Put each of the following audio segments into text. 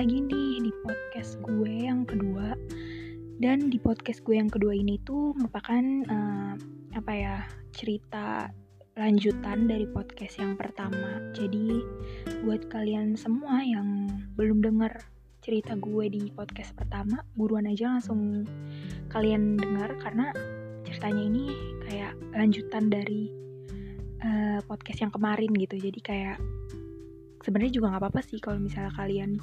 lagi nih di podcast gue yang kedua. Dan di podcast gue yang kedua ini tuh merupakan uh, apa ya cerita lanjutan dari podcast yang pertama. Jadi buat kalian semua yang belum dengar cerita gue di podcast pertama buruan aja langsung kalian dengar karena ceritanya ini kayak lanjutan dari uh, podcast yang kemarin gitu. Jadi kayak sebenarnya juga nggak apa-apa sih kalau misalnya kalian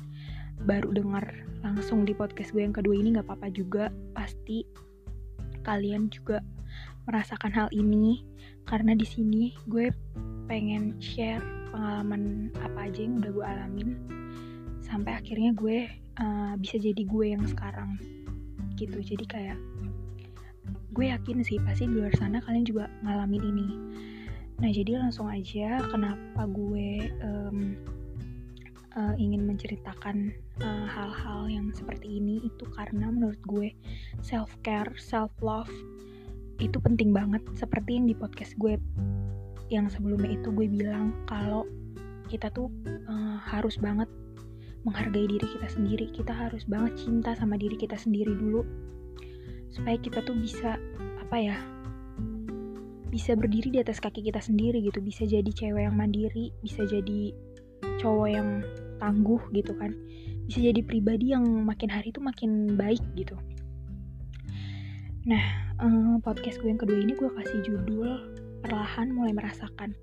baru dengar langsung di podcast gue yang kedua ini nggak apa-apa juga. Pasti kalian juga merasakan hal ini karena di sini gue pengen share pengalaman apa aja yang udah gue alamin sampai akhirnya gue uh, bisa jadi gue yang sekarang gitu. Jadi kayak gue yakin sih pasti di luar sana kalian juga ngalamin ini. Nah, jadi langsung aja kenapa gue um, uh, ingin menceritakan eh, hal-hal uh, yang seperti ini itu karena menurut gue self care, self love itu penting banget. Seperti yang di podcast gue yang sebelumnya itu gue bilang kalau kita tuh uh, harus banget menghargai diri kita sendiri. Kita harus banget cinta sama diri kita sendiri dulu. Supaya kita tuh bisa apa ya bisa berdiri di atas kaki kita sendiri gitu. Bisa jadi cewek yang mandiri bisa jadi cowok yang tangguh gitu kan. Bisa jadi pribadi yang makin hari itu makin baik gitu. Nah um, podcast gue yang kedua ini gue kasih judul perlahan mulai merasakan.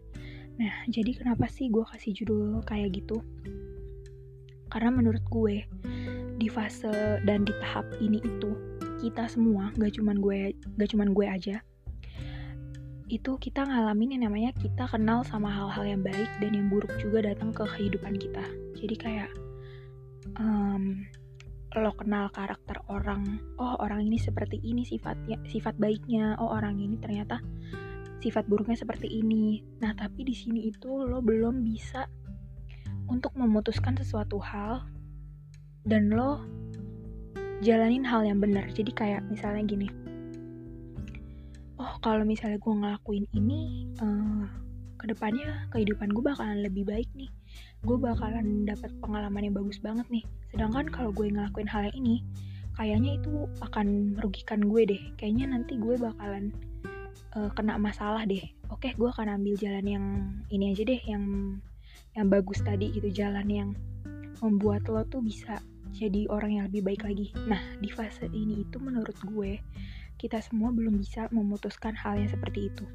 Nah jadi kenapa sih gue kasih judul kayak gitu? Karena menurut gue di fase dan di tahap ini itu kita semua gak cuman gue gak cuman gue aja itu kita ngalamin yang namanya kita kenal sama hal-hal yang baik dan yang buruk juga datang ke kehidupan kita. Jadi kayak um, lo kenal karakter orang, oh orang ini seperti ini sifatnya, sifat baiknya, oh orang ini ternyata sifat buruknya seperti ini. Nah tapi di sini itu lo belum bisa untuk memutuskan sesuatu hal dan lo jalanin hal yang benar. Jadi kayak misalnya gini oh kalau misalnya gue ngelakuin ini uh, ke depannya kehidupan gue bakalan lebih baik nih. Gue bakalan dapat pengalaman yang bagus banget nih. Sedangkan kalau gue ngelakuin hal ini kayaknya itu akan merugikan gue deh. Kayaknya nanti gue bakalan uh, kena masalah deh. Oke gue akan ambil jalan yang ini aja deh yang yang bagus tadi gitu. Jalan yang membuat lo tuh bisa jadi orang yang lebih baik lagi. Nah di fase ini itu menurut gue kita semua belum bisa memutuskan hal yang seperti itu.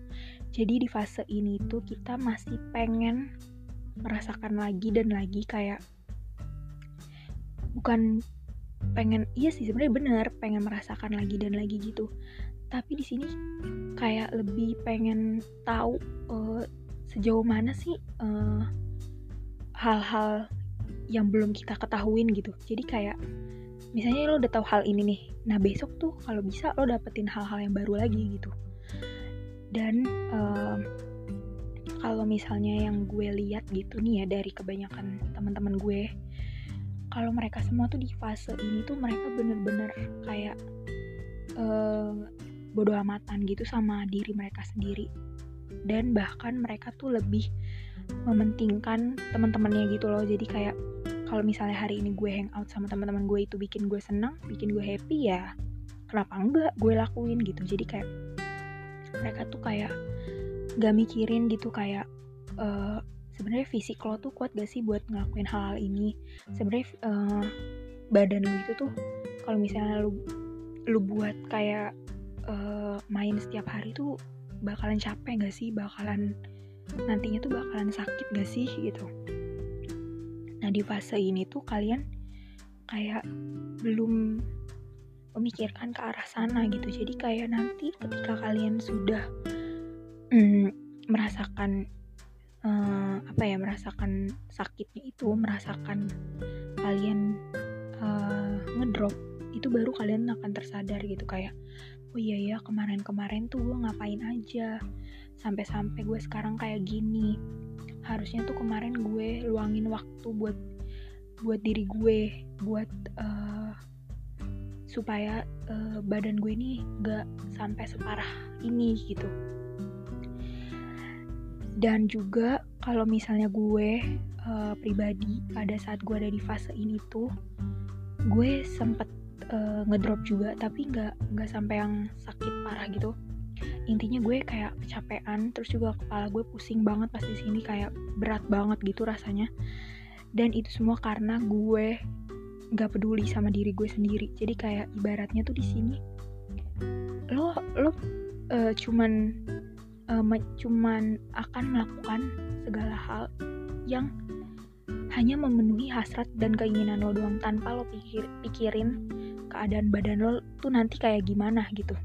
Jadi di fase ini tuh kita masih pengen merasakan lagi dan lagi kayak bukan pengen iya sih sebenarnya bener pengen merasakan lagi dan lagi gitu tapi di sini kayak lebih pengen tahu uh, sejauh mana sih eh, hal-hal yang belum kita ketahuin gitu jadi kayak misalnya lo udah tahu hal ini nih nah besok tuh kalau bisa lo dapetin hal-hal yang baru lagi gitu. Dan um, kalau misalnya yang gue lihat gitu nih ya dari kebanyakan teman-teman gue kalau mereka semua tuh di fase ini tuh mereka bener-bener kayak uh, bodoh amatan gitu sama diri mereka sendiri. Dan bahkan mereka tuh lebih mementingkan teman-temannya gitu loh. Jadi kayak kalau misalnya hari ini gue hangout sama teman-teman gue itu bikin gue senang bikin gue happy ya kenapa enggak gue lakuin gitu. Jadi kayak mereka tuh kayak gak mikirin gitu kayak uh, sebenarnya fisik lo tuh kuat gak sih buat ngelakuin hal-hal ini? Sebenarnya uh, badan lo itu tuh kalau misalnya lo lu buat kayak uh, main setiap hari tuh bakalan capek gak sih? Bakalan nantinya tuh bakalan sakit gak sih? Gitu Nah di fase ini tuh kalian kayak belum memikirkan ke arah sana gitu. Jadi kayak nanti ketika kalian sudah mm, merasakan uh, apa ya merasakan sakitnya itu, merasakan kalian uh, ngedrop itu baru kalian akan tersadar gitu kayak oh iya ya kemarin-kemarin tuh gue ngapain aja? Sampai-sampai gue sekarang kayak gini. Harusnya tuh kemarin gue luangin waktu buat buat diri gue buat uh, supaya uh, badan gue ini gak sampai separah ini gitu. Dan juga kalau misalnya gue uh, pribadi pada saat gue ada di fase ini tuh gue sempet uh, ngedrop juga tapi nggak nggak sampai yang sakit parah gitu. Intinya gue kayak kecapean terus juga kepala gue pusing banget pas di sini kayak berat banget gitu rasanya. Dan itu semua karena gue nggak peduli sama diri gue sendiri. Jadi kayak ibaratnya tuh di sini lo lo uh, cuman uh, cuman akan melakukan segala hal yang hanya memenuhi hasrat dan keinginan lo doang tanpa lo pikir pikirin keadaan badan lo tuh nanti kayak gimana gitu.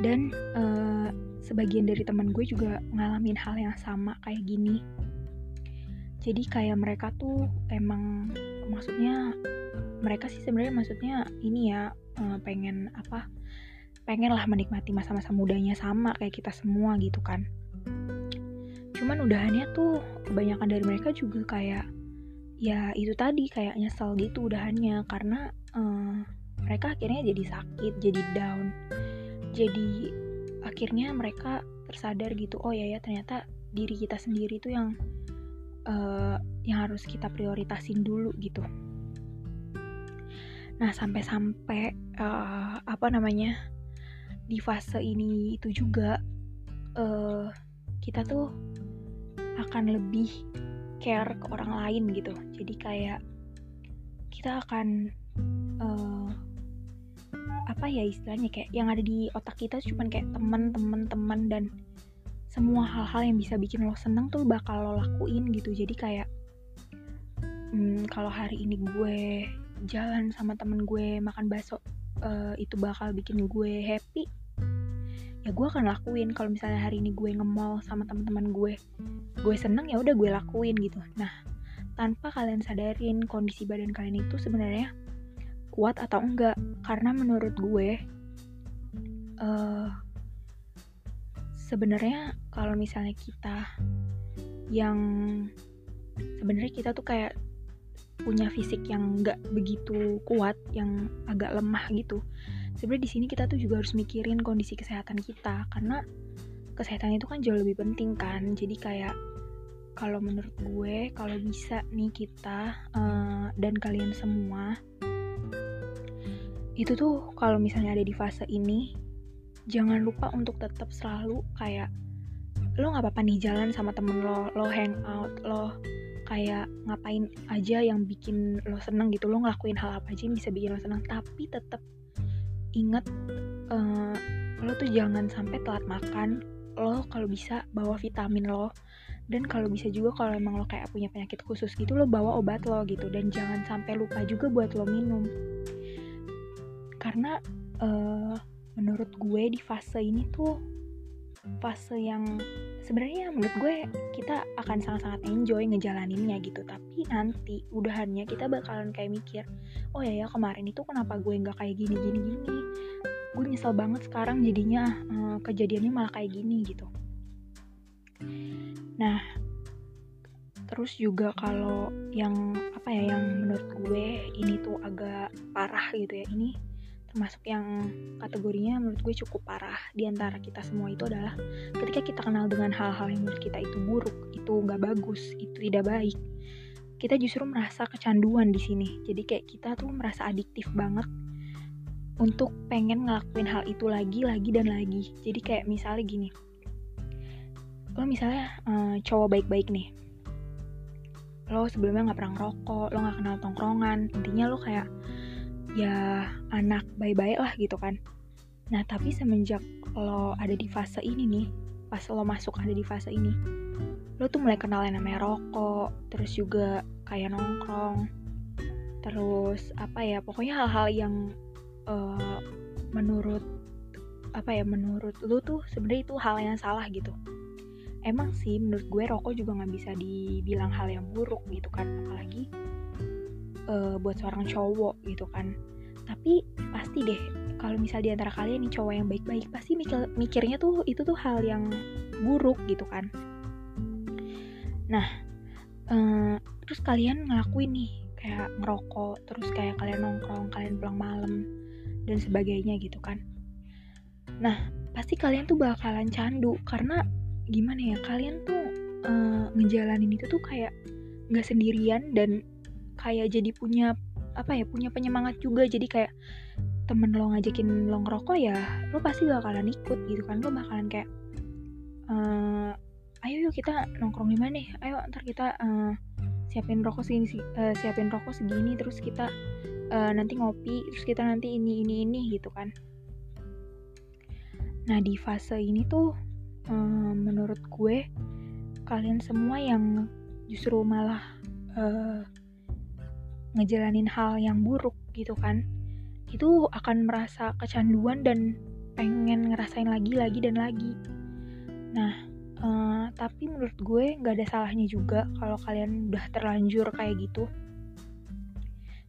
Dan uh, sebagian dari teman gue juga ngalamin hal yang sama kayak gini. Jadi kayak mereka tuh emang maksudnya mereka sih sebenarnya maksudnya ini ya uh, pengen apa pengen lah menikmati masa-masa mudanya sama kayak kita semua gitu kan. Cuman udahannya tuh kebanyakan dari mereka juga kayak ya itu tadi kayak nyesel gitu udahannya karena uh, mereka akhirnya jadi sakit jadi down jadi akhirnya mereka tersadar gitu oh ya ya ternyata diri kita sendiri tuh yang uh, yang harus kita prioritasin dulu gitu. Nah sampai-sampai uh, apa namanya di fase ini itu juga uh, kita tuh akan lebih care ke orang lain gitu. Jadi kayak kita akan uh, apa ya istilahnya kayak yang ada di otak kita cuma kayak teman teman teman dan semua hal-hal yang bisa bikin lo seneng tuh bakal lo lakuin gitu jadi kayak hmm, kalau hari ini gue jalan sama temen gue makan bakso uh, itu bakal bikin gue happy ya gue akan lakuin kalau misalnya hari ini gue nge-mall sama teman-teman gue gue seneng ya udah gue lakuin gitu nah tanpa kalian sadarin kondisi badan kalian itu sebenarnya kuat atau enggak karena menurut gue uh, sebenarnya kalau misalnya kita yang sebenarnya kita tuh kayak punya fisik yang nggak begitu kuat, yang agak lemah gitu. Sebenarnya di sini kita tuh juga harus mikirin kondisi kesehatan kita karena kesehatan itu kan jauh lebih penting kan. Jadi kayak kalau menurut gue kalau bisa nih kita uh, dan kalian semua itu tuh kalau misalnya ada di fase ini jangan lupa untuk tetap selalu kayak lo nggak apa-apa nih jalan sama temen lo lo hang out lo kayak ngapain aja yang bikin lo seneng gitu lo ngelakuin hal apa aja yang bisa bikin lo seneng. Tapi tetap inget uh, lo tuh jangan sampai telat makan lo kalau bisa bawa vitamin lo dan kalau bisa juga kalau emang lo kayak punya penyakit khusus gitu lo bawa obat lo gitu. Dan jangan sampai lupa juga buat lo minum. Karena uh, menurut gue di fase ini tuh fase yang sebenarnya menurut gue kita akan sangat-sangat enjoy ngejalaninnya gitu. Tapi nanti udahannya kita bakalan kayak mikir oh ya ya kemarin itu kenapa gue nggak kayak gini gini gini? Gue nyesel banget sekarang jadinya uh, kejadiannya malah kayak gini gitu nah terus juga kalau yang apa ya yang menurut gue ini tuh agak parah gitu ya ini termasuk yang kategorinya menurut gue cukup parah di antara kita semua itu adalah ketika kita kenal dengan hal-hal yang menurut kita itu buruk, itu nggak bagus, itu tidak baik, kita justru merasa kecanduan di sini. Jadi kayak kita tuh merasa adiktif banget untuk pengen ngelakuin hal itu lagi, lagi dan lagi. Jadi kayak misalnya gini, lo misalnya uh, cowok baik-baik nih, lo sebelumnya nggak pernah ngerokok, lo nggak kenal tongkrongan, intinya lo kayak ya anak baik-baik lah gitu kan. Nah tapi semenjak lo ada di fase ini nih pas lo masuk ada di fase ini lo tuh mulai kenal yang namanya rokok terus juga kayak nongkrong terus apa ya pokoknya hal-hal yang uh, menurut apa ya menurut lo tuh sebenarnya itu hal yang salah gitu emang sih menurut gue rokok juga nggak bisa dibilang hal yang buruk gitu kan. Apalagi uh, buat seorang cowok gitu kan. Tapi pasti deh kalau misal di antara kalian nih cowok yang baik-baik pasti mikir mikirnya tuh itu tuh hal yang buruk gitu kan. Nah uh, terus kalian ngelakuin nih kayak ngerokok terus kayak kalian nongkrong kalian pulang malam dan sebagainya gitu kan. Nah pasti kalian tuh bakalan candu karena gimana ya kalian tuh uh, ngejalanin itu tuh kayak nggak sendirian dan kayak jadi punya apa ya punya penyemangat juga. Jadi kayak temen lo ngajakin lo ngerokok ya lo pasti bakalan ikut gitu kan. Lo bakalan kayak uh, ayo yuk kita nongkrong di mana nih? Ayo ntar kita uh, siapin rokok segini uh, siapin rokok segini terus kita uh, nanti ngopi terus kita nanti ini ini ini gitu kan. Nah di fase ini tuh uh, menurut gue kalian semua yang justru malah uh, ngejalanin hal yang buruk gitu kan itu akan merasa kecanduan dan pengen ngerasain lagi lagi dan lagi. Nah uh, tapi menurut gue nggak ada salahnya juga kalau kalian udah terlanjur kayak gitu.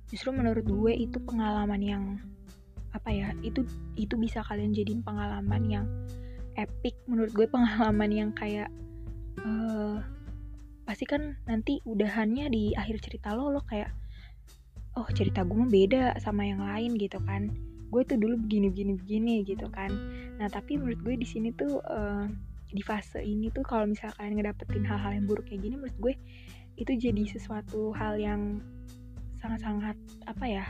Justru menurut gue itu pengalaman yang apa ya itu itu bisa kalian jadiin pengalaman yang epic menurut gue pengalaman yang kayak uh, pasti kan nanti udahannya di akhir cerita lo lo kayak oh cerita gue mah beda sama yang lain gitu kan. Gue tuh dulu begini begini begini gitu kan. Nah tapi menurut gue di sini tuh uh, di fase ini tuh kalau misalnya kalian ngedapetin hal-hal yang buruk kayak gini menurut gue itu jadi sesuatu hal yang sangat-sangat apa ya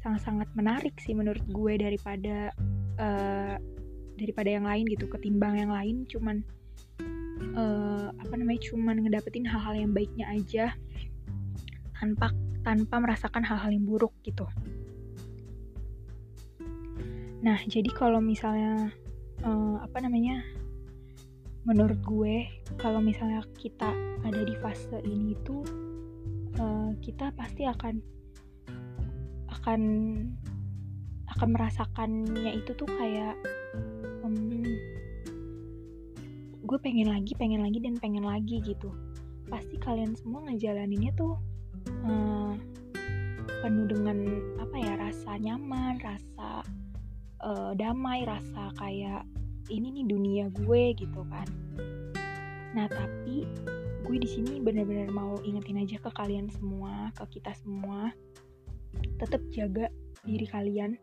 sangat-sangat menarik sih menurut gue daripada uh, daripada yang lain gitu ketimbang yang lain cuman uh, apa namanya cuman ngedapetin hal-hal yang baiknya aja tanpa tanpa merasakan hal-hal yang buruk gitu. Nah jadi kalau misalnya uh, apa namanya menurut gue kalau misalnya kita ada di fase ini tuh uh, kita pasti akan akan akan merasakannya itu tuh kayak um, gue pengen lagi pengen lagi dan pengen lagi gitu. Pasti kalian semua ngejalaninnya tuh uh, penuh dengan apa ya rasa nyaman rasa uh, damai rasa kayak ini nih dunia gue gitu kan. Nah tapi gue di sini bener-bener mau ingetin aja ke kalian semua ke kita semua. Tetap jaga diri kalian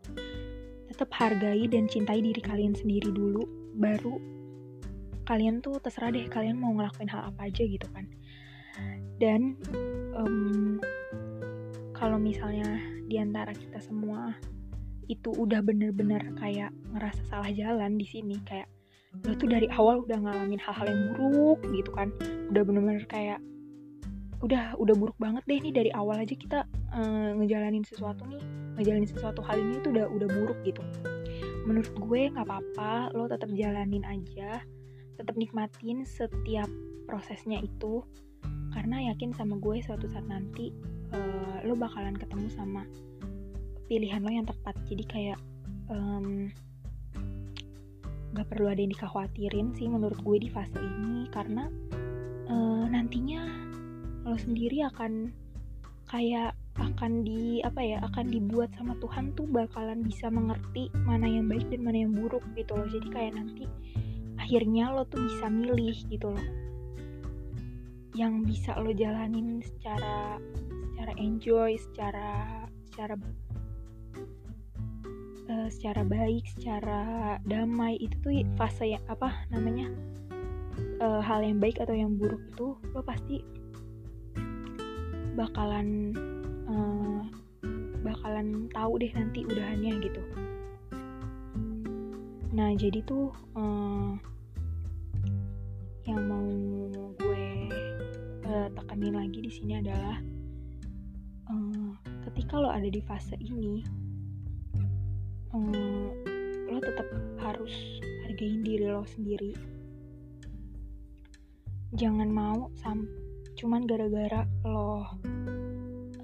tetap hargai dan cintai diri kalian sendiri dulu baru kalian tuh terserah deh kalian mau ngelakuin hal apa aja gitu kan. Dan um, kalau misalnya di antara kita semua itu udah bener-bener kayak ngerasa salah jalan di sini kayak lo tuh dari awal udah ngalamin hal-hal yang buruk gitu kan udah bener-bener kayak udah udah buruk banget deh nih dari awal aja kita uh, ngejalanin sesuatu nih ngejalanin sesuatu hal ini tuh udah udah buruk gitu. Menurut gue nggak apa-apa lo tetap jalanin aja tetap nikmatin setiap prosesnya itu. Karena yakin sama gue suatu saat nanti uh, lo bakalan ketemu sama pilihan lo yang tepat. Jadi kayak um, gak perlu ada yang dikhawatirin sih menurut gue di fase ini. Karena uh, nantinya lo sendiri akan kayak akan di apa ya akan dibuat sama Tuhan tuh bakalan bisa mengerti mana yang baik dan mana yang buruk gitu loh. Jadi kayak nanti akhirnya lo tuh bisa milih gitu loh. Yang bisa lo jalanin secara secara enjoy secara secara uh, secara baik secara damai. Itu tuh fase yang apa namanya uh, hal yang baik atau yang buruk itu lo pasti bakalan uh, bakalan tahu deh nanti udahannya gitu. Nah jadi tuh uh, yang mau gue uh, tekanin lagi di sini adalah uh, ketika lo ada di fase ini uh, lo tetap harus hargain diri lo sendiri. Jangan mau sampai cuman gara-gara lo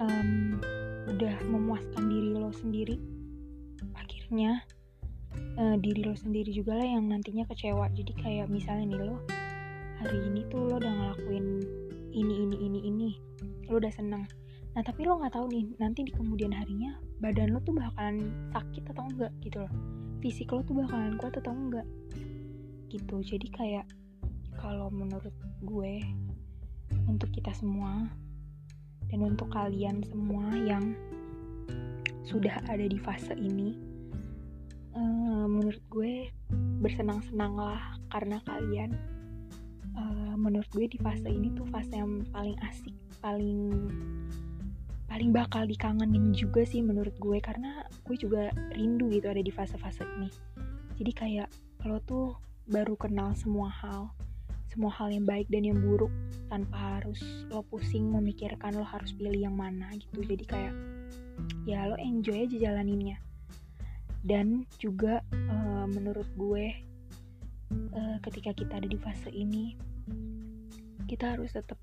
um, udah memuaskan diri lo sendiri. Akhirnya uh, diri lo sendiri juga lah yang nantinya kecewa. Jadi kayak misalnya nih lo hari ini tuh lo udah ngelakuin ini ini ini ini. Lo udah seneng. Nah tapi lo nggak tahu nih nanti di kemudian harinya badan lo tuh bakalan sakit atau enggak gitu loh. Fisik lo tuh bakalan kuat atau enggak gitu. Jadi kayak kalau menurut gue untuk kita semua dan untuk kalian semua yang sudah ada di fase ini uh, menurut gue bersenang-senanglah karena kalian uh, menurut gue di fase ini tuh fase yang paling asik paling paling bakal dikangenin juga sih menurut gue. Karena gue juga rindu gitu ada di fase-fase ini. Jadi kayak lo tuh baru kenal semua hal semua hal yang baik dan yang buruk tanpa harus lo pusing memikirkan lo harus pilih yang mana gitu. Jadi kayak ya lo enjoy aja jalaninnya. Dan juga uh, menurut gue uh, ketika kita ada di fase ini kita harus tetap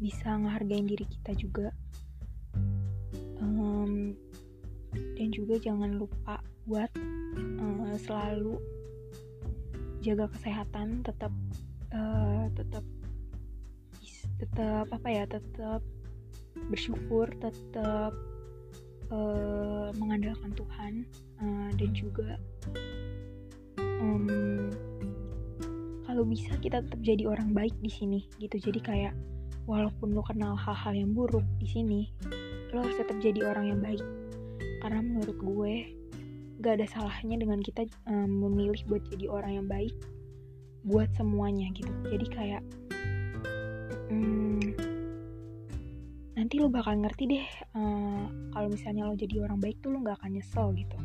bisa ngehargain diri kita juga. Um, dan juga jangan lupa buat uh, selalu jaga kesehatan tetap uh, tetap tetap apa ya tetap bersyukur tetap uh, mengandalkan Tuhan uh, dan juga um, kalau bisa kita tetap jadi orang baik di sini gitu. Jadi kayak walaupun lo kenal hal-hal yang buruk di sini lo harus tetap jadi orang yang baik. Karena menurut gue gak ada salahnya dengan kita um, memilih buat jadi orang yang baik buat semuanya gitu. Jadi kayak um, nanti lo bakal ngerti deh uh, kalau misalnya lo jadi orang baik tuh lo gak akan nyesel gitu.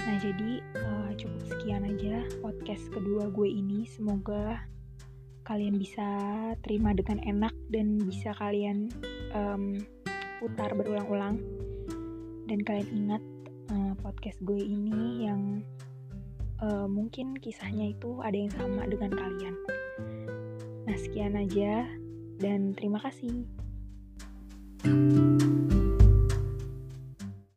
Nah jadi uh, cukup sekian aja podcast kedua gue ini. Semoga kalian bisa terima dengan enak dan bisa kalian um, putar berulang-ulang. Dan kalian ingat uh, podcast gue ini yang uh, mungkin kisahnya itu ada yang sama dengan kalian. Nah, sekian aja dan terima kasih. thank you